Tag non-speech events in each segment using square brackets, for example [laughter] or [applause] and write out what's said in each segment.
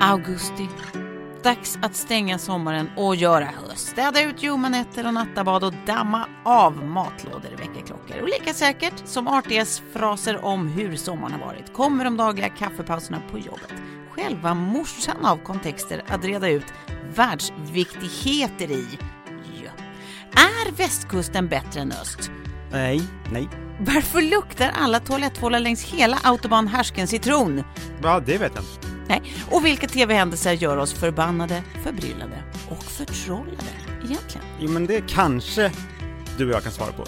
Augusti. Dags att stänga sommaren och göra höst. Städa ut ljumma nätter och nattabad och damma av matlådor, väckarklockor. Och lika säkert som artigas fraser om hur sommaren har varit kommer de dagliga kaffepauserna på jobbet. Själva morsan av kontexter att reda ut världsviktigheter i. Ja. Är västkusten bättre än öst? Nej, nej. Varför luktar alla toaletttvålar längs hela autobahn härsken citron? Ja, det vet jag inte. Nej. Och vilka tv-händelser gör oss förbannade, förbryllade och förtrollade egentligen? Jo, men det kanske du och jag kan svara på.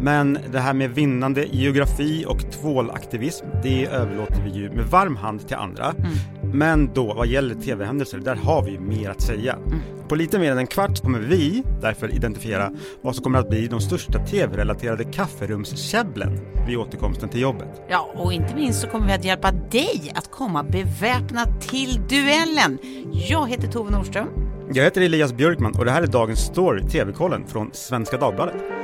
Men det här med vinnande geografi och tvålaktivism, det överlåter vi ju med varm hand till andra. Mm. Men då, vad gäller tv-händelser, där har vi mer att säga. Mm. På lite mer än en kvart kommer vi därför identifiera vad som kommer att bli de största tv-relaterade kafferumskäbblen vid återkomsten till jobbet. Ja, och inte minst så kommer vi att hjälpa dig att komma beväpnad till duellen. Jag heter Tove Nordström. Jag heter Elias Björkman och det här är dagens story, TV-kollen från Svenska Dagbladet.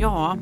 Ja,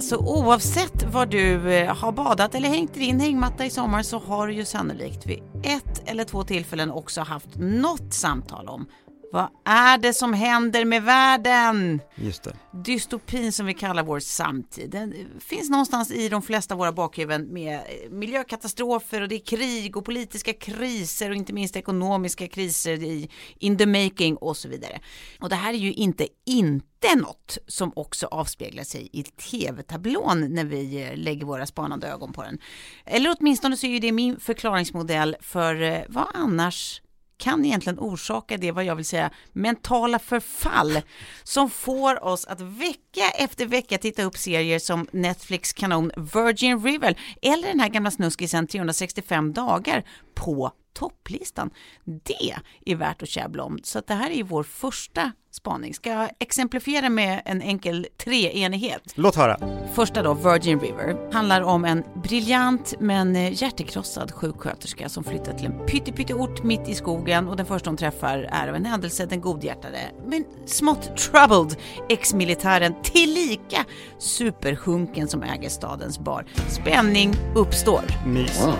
så oavsett var du eh, har badat eller hängt i din hängmatta i sommar så har du ju sannolikt vid ett eller två tillfällen också haft något samtal om vad är det som händer med världen? Just det. Dystopin som vi kallar vår samtid, den finns någonstans i de flesta av våra bakhuvuden med miljökatastrofer och det är krig och politiska kriser och inte minst ekonomiska kriser i in the making och så vidare. Och det här är ju inte inte något som också avspeglar sig i tv-tablån när vi eh, lägger våra spanande ögon på den. Eller åtminstone så är ju det min förklaringsmodell för eh, vad annars kan egentligen orsaka det, vad jag vill säga, mentala förfall som får oss att vecka efter vecka titta upp serier som Netflix kanon Virgin River eller den här gamla snuskisen 365 dagar på topplistan. Det är värt att käbbla om, så att det här är ju vår första spaning. Ska jag exemplifiera med en enkel treenighet? Låt höra. Första då, Virgin River, handlar om en briljant men eh, hjärtekrossad sjuksköterska som flyttar till en pyttepytteort mitt i skogen och den första hon träffar är av en händelse den godhjärtade men smått troubled ex-militären tillika superhunken som äger stadens bar. Spänning uppstår. Mys. Wow,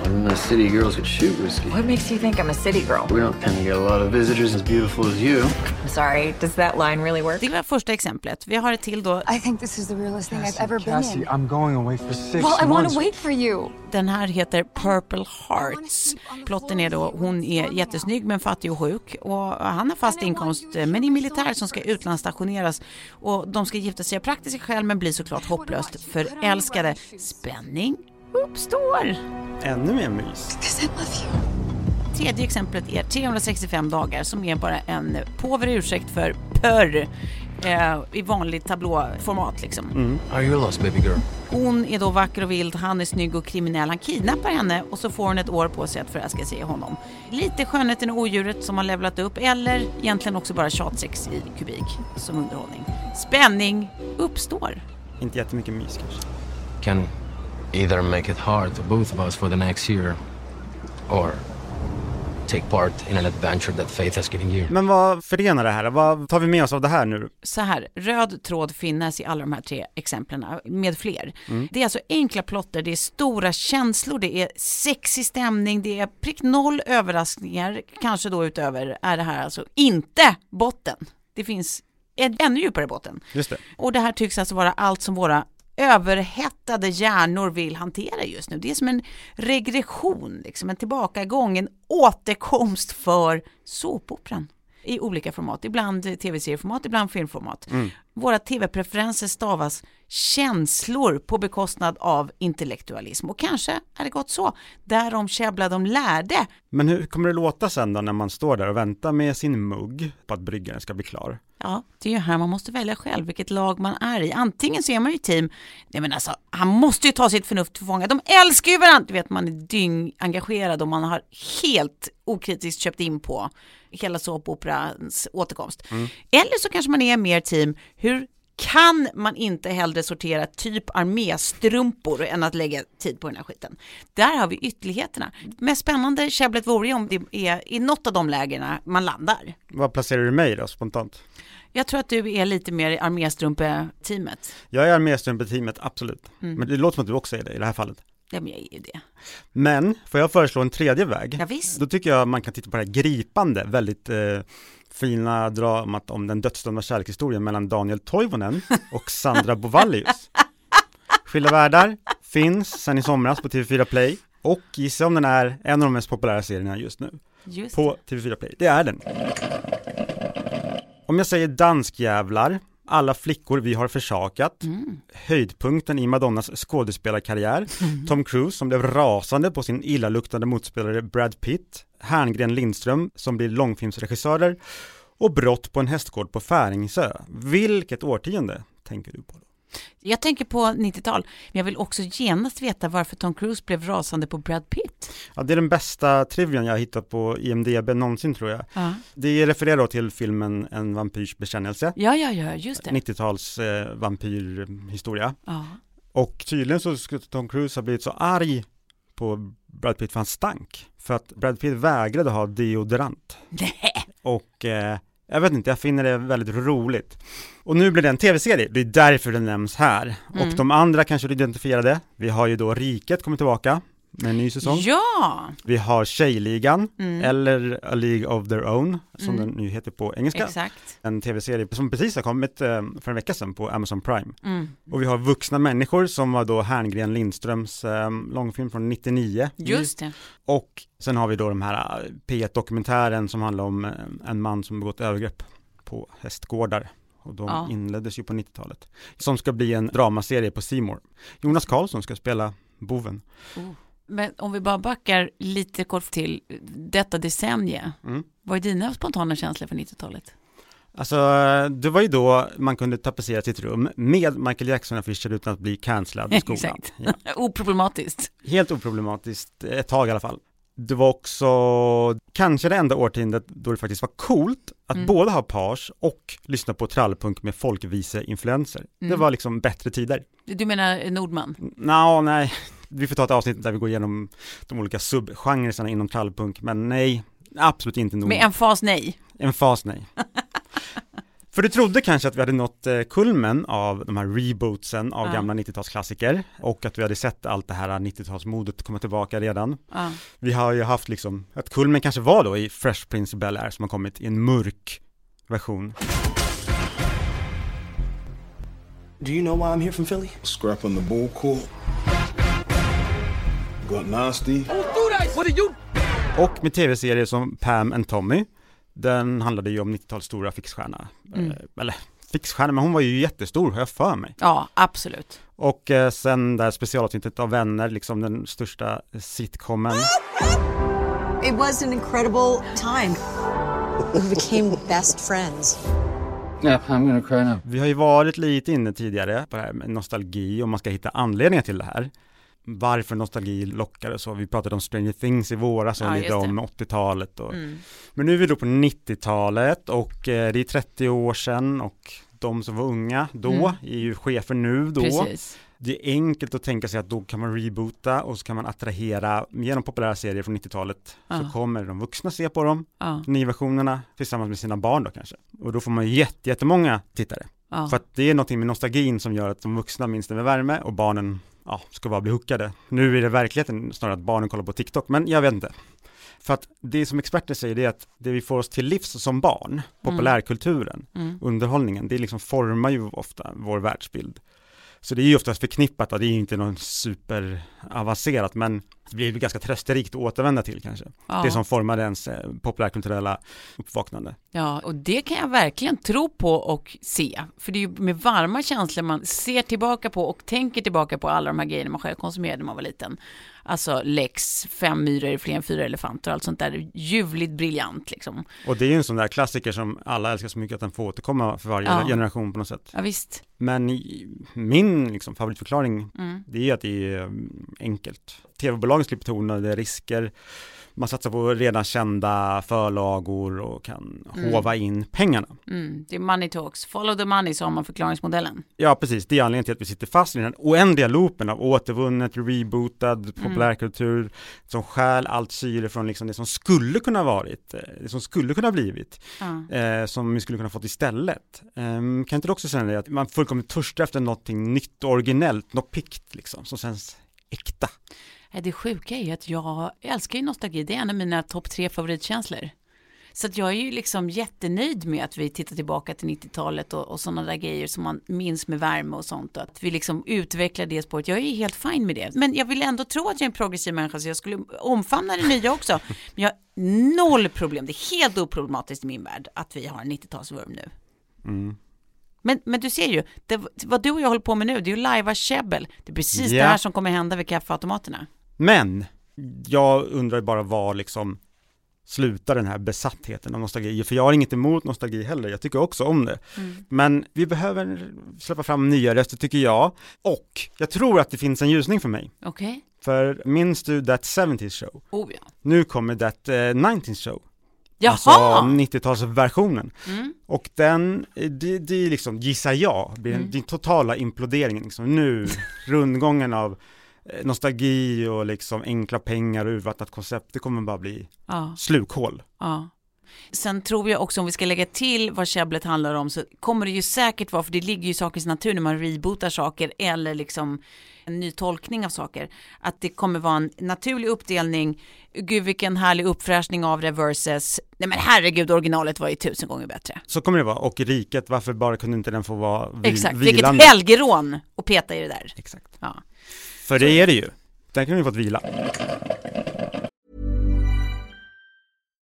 Whiskey. What makes you think I'm a city girl? We don't tend to get a lot of visitors as beautiful as you. I'm sorry, does that line really work? Det var första exemplet. Vi har ett till då. I think this is the realest thing I've ever been Cassie, in. I'm going away for six Well, I want to wait for you. Den här heter Purple Hearts. Plotten är då, hon är jättesnygg men fattig och sjuk och han har fast inkomst men är militär som ska utlandsstationeras och de ska gifta sig av praktiska skäl men blir såklart hopplöst förälskade. Spänning uppstår. Ännu mer mys. Tredje exemplet är 365 dagar som är bara en påver ursäkt för pörr eh, i vanligt tablåformat liksom. Are you lost, baby girl? Hon är då vacker och vild, han är snygg och kriminell. Han kidnappar henne och så får hon ett år på sig att förälska sig i honom. Lite skönheten och odjuret som har levlat upp eller egentligen också bara tjatsex i kubik som underhållning. Spänning uppstår. Inte jättemycket mys kanske. Can either make it hard for both of us for the next year, or take part in an adventure that faith has given you. Men vad förenar det här? Vad tar vi med oss av det här nu? Så här, röd tråd finns i alla de här tre exemplen med fler. Det är alltså enkla plotter, det är stora känslor, det är sexig stämning, det är prick noll överraskningar, kanske då utöver är det här alltså inte botten. Det finns en ännu djupare botten. Just det. Och det här tycks alltså vara allt som våra överhettade hjärnor vill hantera just nu. Det är som en regression, liksom en tillbakagång, en återkomst för såpoperan i olika format. Ibland tv-serieformat, ibland filmformat. Våra tv-preferenser stavas känslor på bekostnad av intellektualism. Och kanske är det gått så. Därom käbbla de lärde. Men hur kommer det låta sen då när man står där och väntar med sin mugg på att bryggaren ska bli klar? Ja, det är ju här man måste välja själv vilket lag man är i. Antingen så är man ju team, nej men alltså han måste ju ta sitt förnuft till fånga. De älskar ju varandra! Du vet man är dyng engagerad och man har helt okritiskt köpt in på hela såpoperans återkomst. Eller så kanske man är mer team, hur kan man inte hellre sortera typ arméstrumpor än att lägga tid på den här skiten. Där har vi ytterligheterna. Mest spännande käbblet vore ju om det är i något av de lägena man landar. Vad placerar du mig då spontant? Jag tror att du är lite mer i arméstrumpe-teamet. Jag är arméstrumpeteamet, absolut. Mm. Men det låter som att du också är det i det här fallet. Ja, men jag är ju det. Men, får jag föreslå en tredje väg? Ja, visst. Då tycker jag man kan titta på det här gripande, väldigt eh, fina dramat om den dödsdömda kärlekshistorien mellan Daniel Toivonen och Sandra Bovallius. Skilda världar finns sen i somras på TV4 Play och gissa om den är en av de mest populära serierna just nu Just på TV4 Play. Det är den. Om jag säger danskjävlar, alla flickor vi har försakat, höjdpunkten i Madonnas skådespelarkarriär, [laughs] Tom Cruise som blev rasande på sin illaluktande motspelare Brad Pitt, Herngren Lindström som blir långfilmsregissörer och brott på en hästgård på Färingsö. Vilket årtionde tänker du på? Då? Jag tänker på 90-tal, men jag vill också genast veta varför Tom Cruise blev rasande på Brad Pitt. Ja, det är den bästa trivian jag har hittat på IMDB någonsin tror jag. Ja, Det refererar då till filmen En vampyrs bekännelse, ja, ja, ja just det. 90-tals eh, vampyrhistoria. Ja. Och tydligen så skulle Tom Cruise ha blivit så arg på Brad Pitt för han stank. För att Brad Pitt vägrade ha deodorant. [laughs] Nej. Och eh, jag vet inte, jag finner det väldigt roligt. Och nu blir det en tv-serie, det är därför den nämns här. Mm. Och de andra kanske du identifierade. Vi har ju då Riket kommer tillbaka med en ny säsong. Ja, Vi har Tjejligan, Mm. eller A League of Their Own, som den nu heter på engelska. exakt. En tv-serie som precis har kommit eh, för en vecka sedan på Amazon Prime. Mm. Och vi har Vuxna människor som var då Herngren Lindströms eh, långfilm från 99. Just det. Och sen har vi då de här eh, P1-dokumentären som handlar om en man som begått övergrepp på hästgårdar. Och de Ja. inleddes ju på 90-talet. Som ska bli en dramaserie på Simor. Jonas Karlsson ska spela boven. Men om vi bara backar lite kort till detta decennie. Mm. Vad är dina spontana känslor för 90-talet? Alltså, det var ju då man kunde tapetsera sitt rum med Michael Jackson-affischer utan att bli cancellad i skolan. Exakt. Ja. [laughs] Oproblematiskt. Helt oproblematiskt, ett tag i alla fall. Det var också kanske det enda årtiondet då det faktiskt var coolt att Mm. både ha page och lyssna på trallpunk med folkvise-influenser. Det Mm. var liksom bättre tider. Du menar Nordman? Nå, nej, vi får ta ett avsnitt där vi går igenom de olika subgenrerna inom trallpunk, men nej, absolut inte nog. Med en fas nej. En fas nej. [laughs] För du trodde kanske att vi hade nått eh, kulmen av de här rebootsen av Ja. gamla 90-talsklassiker och att vi hade sett allt det här 90-talsmodet komma tillbaka redan. Ja. Vi har ju haft liksom, att kulmen kanske var då i Fresh Prince of Bel-Air som har kommit i en mörk version. Do you know why I'm here from Philly? Scrapping the bull court. Got nasty. Och med tv-serier som Pam and Tommy, den handlade ju om 90-talets stora fixstjärna. Mm. Eh, eller fixstjärna, men hon var ju jättestor har jag för mig. ja, absolut. Och eh, sen det här specialavsnittet av Vänner, liksom den största sitcomen. It was an incredible time. We became best friends. Yeah, I'm gonna cry now. Vi har ju varit lite inne tidigare på det här med nostalgi och man ska hitta anledningar till det här. Varför nostalgi lockar och så. Vi pratade om Stranger Things i våras och Ja, lite om 80-talet. Och... Mm. Men nu är vi då på 90-talet och eh, det är 30 år sedan och de som var unga då Mm. är ju chefer nu då. Precis. Det är enkelt att tänka sig att då kan man reboota och så kan man attrahera genom populära serier från 90-talet Ja. så kommer de vuxna se på dem, Ja, nyversionerna tillsammans med sina barn då kanske. Och då får man jätte, jättemånga tittare. ja. För att det är någonting med nostalgin som gör att de vuxna minns det med värme och barnen, ja, ska bara bli hookade. Nu är det verkligheten snarare att barnen kollar på TikTok, men jag vet inte. För att det som experter säger det är att det vi får oss till livs som barn, populärkulturen, Mm. underhållningen, det liksom formar ju ofta vår världsbild. Så det är ju oftast förknippat, och det är inte något superavancerat, men det blir ganska trösterikt att återvända till kanske. Ja. Det som formade ens eh, populärkulturella uppvaknande. Ja, och det kan jag verkligen tro på och se. För det är ju med varma känslor man ser tillbaka på och tänker tillbaka på alla de här grejerna man själv konsumerade när man var liten. Alltså Lex, Fem myror, fler än fyra elefanter och allt sånt där ljuvligt briljant liksom. Och det är ju en sån där klassiker som alla älskar så mycket att den får återkomma för varje Ja. generation på något sätt. Ja, visst. Men min liksom, favoritförklaring, Mm. det är att det är mm, enkelt. Tv-bolagen slipper onödiga risker, man satsar på redan kända förlagor och kan Mm. hova in pengarna. Mm, det är money talks, follow the money har man förklaringsmodellen. Ja, precis. Det är anledningen till att vi sitter fast i den oändliga loopen av återvunnet, rebootad Mm. populärkultur som stjäl allt syre från liksom det som skulle kunna varit, eh, det som skulle kunna blivit, Ja. eh, som vi skulle kunna fått istället. Um, kan inte du också säga det att man fullkomligt törstar efter någonting nytt och originellt, något pikt liksom, som känns äkta? Nej, Det sjuka är ju att jag älskar ju nostalgi, det är en av mina topp tre favoritkänslor. Så att jag är ju liksom jättenöjd med att vi tittar tillbaka till 90-talet och, och sådana där grejer som man minns med värme och sånt. Och att vi liksom utvecklar det spåret. Jag är helt fin med det. Men jag vill ändå tro att jag är en progressiv människa så jag skulle omfamna det nya också. [laughs] Men jag har noll problem, det är helt oproblematiskt i min värld att vi har en 90-talsvurm nu. Mm. Men, men du ser ju, det, vad du och jag håller på med nu, det är ju lajva käbbel. Det är precis Ja. det här som kommer hända vid kaffeautomaterna. Men, jag undrar bara var liksom slutar den här besattheten av nostalgi, för jag har inget emot nostalgi heller, jag tycker också om det. Mm. Men vi behöver släppa fram nya röster tycker jag, och jag tror att det finns en ljusning för mig. Okej? För minns du That 70s Show? Oh ja. Nu kommer That eh, 90s Show. Jaha! Alltså 90-talsversionen. Mm. Och den, eh, det, det är liksom, gissar jag, blir Mm. den, totala imploderingen liksom. Nu, [laughs] rundgången av nostalgi och liksom enkla pengar och urvattnat koncept, det kommer bara bli Ja, slukhål. ja. Sen tror jag också om vi ska lägga till vad käbblet handlar om så kommer det ju säkert vara, för det ligger ju i sakens natur när man rebootar saker eller liksom en ny tolkning av saker, att det kommer vara en naturlig uppdelning, gud vilken härlig uppfräschning av det versus, nej men herregud originalet var ju tusen gånger bättre. Så kommer det vara, och riket, varför bara kunde inte den få vara vil- Exakt, vilande? vilket helgerån att peta i det där. Exakt. Ja. För det är det ju. Den kan ju fått vila.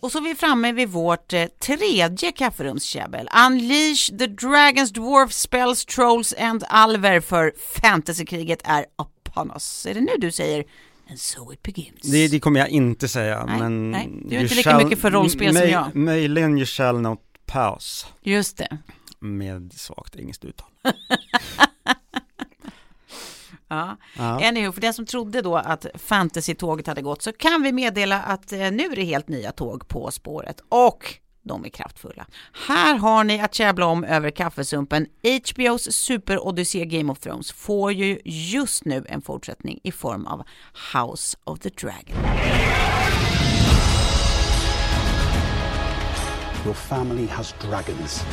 Och så är vi framme vid vårt eh, tredje kafferumskäbbel. Unleash the dragons, dwarf spells, trolls and alver för fantasykriget är upon us. Är det nu du säger And so it begins? Det, det kommer jag inte säga, Nej, men... nej, du är inte lika mycket för rollspel som jag. Möjligen you shall not pass, Just det. med svagt engelskt uttal. [laughs] Ja. Ja. Anywho, för den som trodde då att fantasy-tåget hade gått så kan vi meddela att eh, nu är det helt nya tåg på spåret och de är kraftfulla. Här har ni att käbbla om över kaffesumpen. HBOs superodyssé Game of Thrones får ju just nu en fortsättning i form av House of the Dragon. Your family has dragons.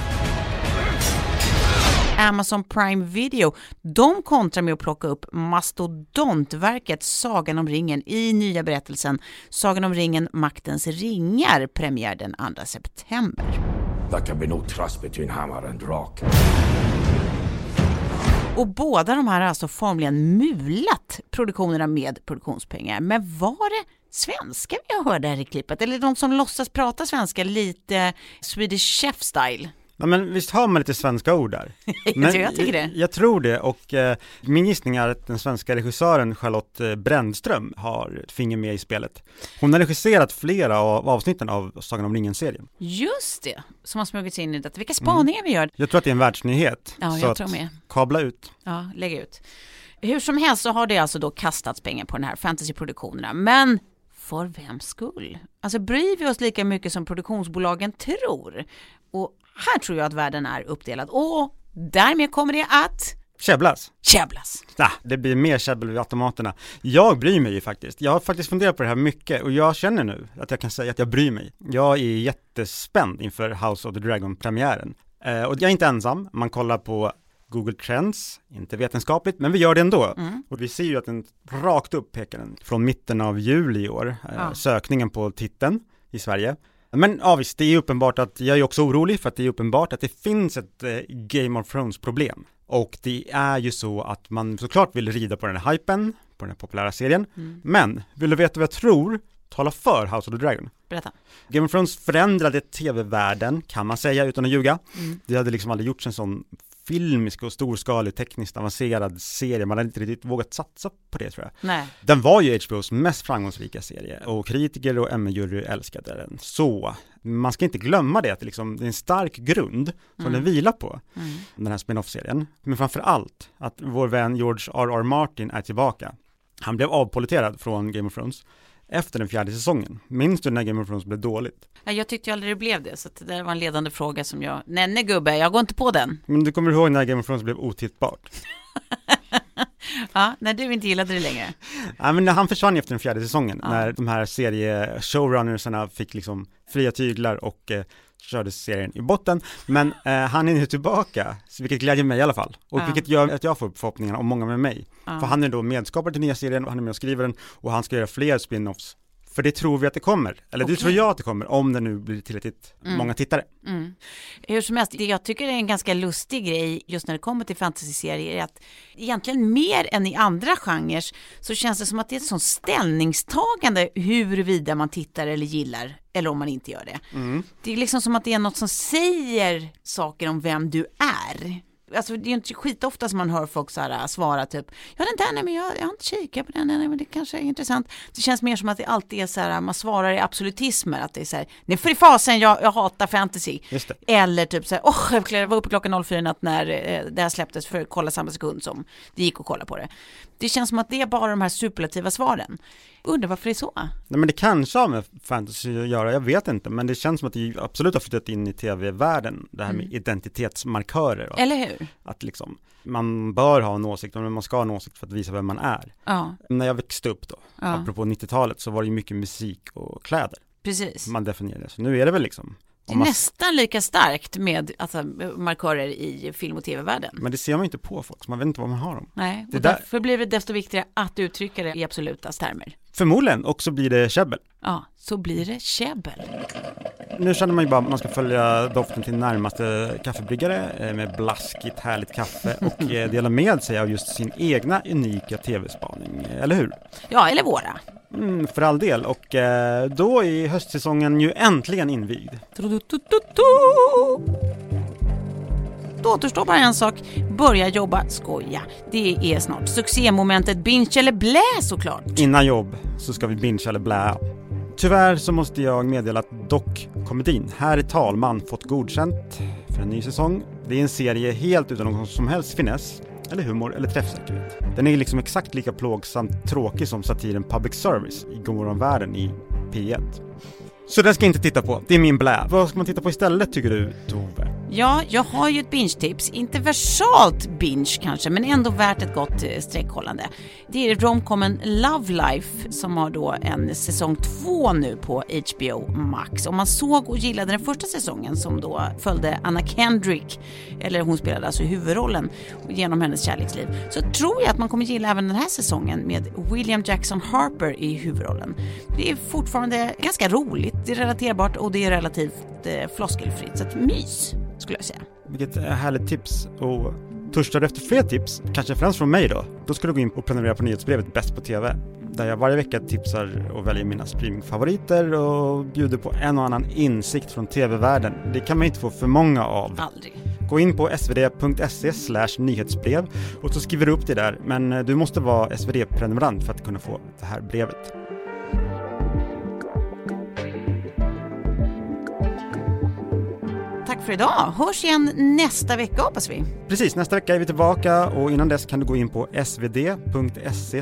Amazon Prime Video, de kontrar med att plocka upp mastodontverket Sagan om ringen i nya berättelsen Sagan om ringen Maktens ringar, premiär den 2 september. There can be no trust between hammer and rock. Och båda de här har alltså formligen mulat produktionerna med produktionspengar. Men var det svenska vi hörde här i klippet? Eller de som låtsas prata svenska lite Swedish Chef style? Ja men visst har man lite svenska ord där? [laughs] Jag jag tycker det. Jag, tror det och eh, min gissning är att den svenska regissören Charlotte eh, Brändström har ett finger med i spelet. Hon har regisserat flera av avsnitten av Sagan om ringen-serien. Just det, som har smugit sig in i detta. Vilka spaningar vi gör. Jag tror att det är en världsnyhet. Ja, så jag att tror med. kabla ut. Ja, lägg ut. Hur som helst så har det alltså då kastats pengar på den här fantasyproduktionerna. Men för vems skull? Alltså bryr vi oss lika mycket som produktionsbolagen tror? Och här tror jag att världen är uppdelad. Och därmed kommer det att Käbblas. Käbblas. Nah, det blir mer käbbel vid automaterna. Jag bryr mig ju faktiskt. Jag har faktiskt funderat på det här mycket och jag känner nu att jag kan säga att jag bryr mig. Jag är jättespänd inför House of the Dragon-premiären. Eh, och jag är inte ensam. Man kollar på Google Trends, inte vetenskapligt, men vi gör det ändå. Mm. Och vi ser ju att den rakt upp pekar den från mitten av juli i år, eh, Ja. sökningen på titeln i Sverige. Men ja visst, det är uppenbart att, jag är också orolig för att det är uppenbart att det finns ett eh, Game of Thrones problem. Och det är ju så att man såklart vill rida på den här hypen, på den här populära serien. Mm. Men, vill du veta vad jag tror talar för House of the Dragon? Berätta. Game of Thrones förändrade tv-världen, kan man säga utan att ljuga. Mm. Det hade liksom aldrig gjorts en sån filmisk och storskalig, tekniskt avancerad serie. Man hade inte riktigt vågat satsa på det tror jag. Nej. Den var ju HBOs mest framgångsrika serie och kritiker och Emmy-jury älskade den. Så man ska inte glömma det, att det, liksom, det är en stark grund som Mm. den vilar på, Mm. den här spin-off-serien. Men framför allt att vår vän George R.R. Martin är tillbaka. Han blev avpoliterad från Game of Thrones efter den fjärde säsongen. Minns du när Game of Thrones blev dåligt? Ja, jag tyckte ju aldrig det blev det, så det där var en ledande fråga som jag, nej nej gubbe, jag går inte på den. Men du kommer ihåg när Game of Thrones blev otittbart? [laughs] Ja, när du inte gillade det längre. [laughs] Ja, men han försvann ju efter den fjärde säsongen, Ja. när de här serie-showrunnersarna fick liksom fria tyglar och eh, körde serien i botten. Men eh, han är nu tillbaka, vilket glädjer mig i alla fall. Och Ja. vilket gör att jag får upp förhoppningarna om många med mig. Ja. För han är då medskapare till nya serien och han är med och skriver den och han ska göra fler spin-offs. För det tror vi att det kommer, eller det Okej. tror jag att det kommer, om det nu blir tillräckligt Mm. många tittare. Mm. Hur som helst, det jag tycker är en ganska lustig grej just när det kommer till fantasy-serier är att egentligen mer än i andra genrer så känns det som att det är ett sånt ställningstagande huruvida man tittar eller gillar eller om man inte gör det. Mm. Det är liksom som att det är något som säger saker om vem du är. Alltså det är ju inte skitofta som man hör folk så här äh, svara typ Ja den där, nej men jag, jag har inte kikat på den, nej men det kanske är intressant. Det känns mer som att det alltid är så här, man svarar i absolutismer, att det är så här, nej för i fasen jag, jag hatar fantasy. Eller typ så här, åh jag var uppe klockan 04 i natt när eh, det här släpptes för att kolla samma sekund som det gick att kolla på det. Det känns som att det är bara de här superlativa svaren. Undrar varför det är så? Nej men det kanske har med fantasy att göra, jag vet inte, men det känns som att det absolut har flyttat in i tv-världen, det här med Mm. identitetsmarkörer. och Eller hur? Att liksom, man bör ha en åsikt, men man ska ha en åsikt för att visa vem man är. Ja, När jag växte upp då, Ja. apropå 90-talet, så var det ju mycket musik och kläder precis. man definierade. Så nu är det väl liksom, Det är man, nästan lika starkt med alltså, markörer i film och tv-världen. men det ser man ju inte på folk, så man vet inte vad man har dem. Nej, Det och där- därför blir det desto viktigare att uttrycka det i absoluta termer. Förmodligen, och så blir det käbbel. Ja, så blir det käbbel. Nu känner man ju bara att man ska följa doften till närmaste kaffebryggare eh, med blaskigt härligt kaffe [laughs] och eh, dela med sig av just sin egna unika tv-spaning, eller hur? Ja, eller våra. Mm, för all del, och eh, då är höstsäsongen ju äntligen invigd. Då återstår bara en sak, börja jobba, skoja. Det är snart succémomentet binge eller blä såklart. Innan jobb så ska vi binge eller blä. Tyvärr så måste jag meddela att Dock-komedin Här är talman fått godkänt för en ny säsong. Det är en serie helt utan någon som helst finess, eller humor eller träffsäkerhet. Den är liksom exakt lika plågsamt tråkig som satiren Public Service i Godmorgon Världen i P1. Så den ska jag inte titta på, det är min blä. Vad ska man titta på istället tycker du, Tove? Ja, jag har ju ett binge-tips. Inte versalt binge kanske, men ändå värt ett gott eh, sträckhållande. Det är romcomen Love Life som har då en säsong två nu på HBO Max. Om man såg och gillade den första säsongen som då följde Anna Kendrick, eller hon spelade alltså huvudrollen genom hennes kärleksliv, så tror jag att man kommer gilla även den här säsongen med William Jackson Harper i huvudrollen. Det är fortfarande ganska roligt, det är relaterbart och det är relativt eh, floskelfritt, så att mys skulle jag säga. Vilket härligt tips och törstar du efter fler tips, kanske främst från mig då, då ska du gå in och prenumerera på nyhetsbrevet Bäst på TV där jag varje vecka tipsar och väljer mina streamingfavoriter och bjuder på en och annan insikt från TV-världen. Det kan man inte få för många av. Aldrig. Gå in på svd.se nyhetsbrev och så skriver du upp det där, men du måste vara SvD-prenumerant för att kunna få det här brevet. Tack för idag. Hörs igen nästa vecka hoppas vi. Precis, nästa vecka är vi tillbaka och innan dess kan du gå in på svd.se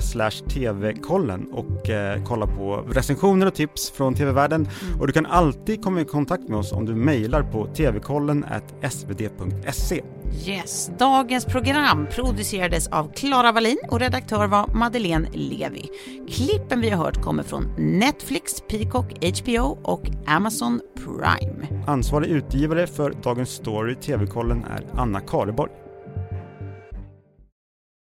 tvkollen och eh, kolla på recensioner och tips från TV-världen. Och du kan alltid komma i kontakt med oss om du mejlar på tvkollen svd.se. Yes, dagens program producerades av Klara Wallin och redaktör var Madeleine Levi. Klippen vi har hört kommer från Netflix, Peacock, HBO och Amazon Prime. Ansvarig utgivare för Dagens Story TV-kollen är Anna Karleborg.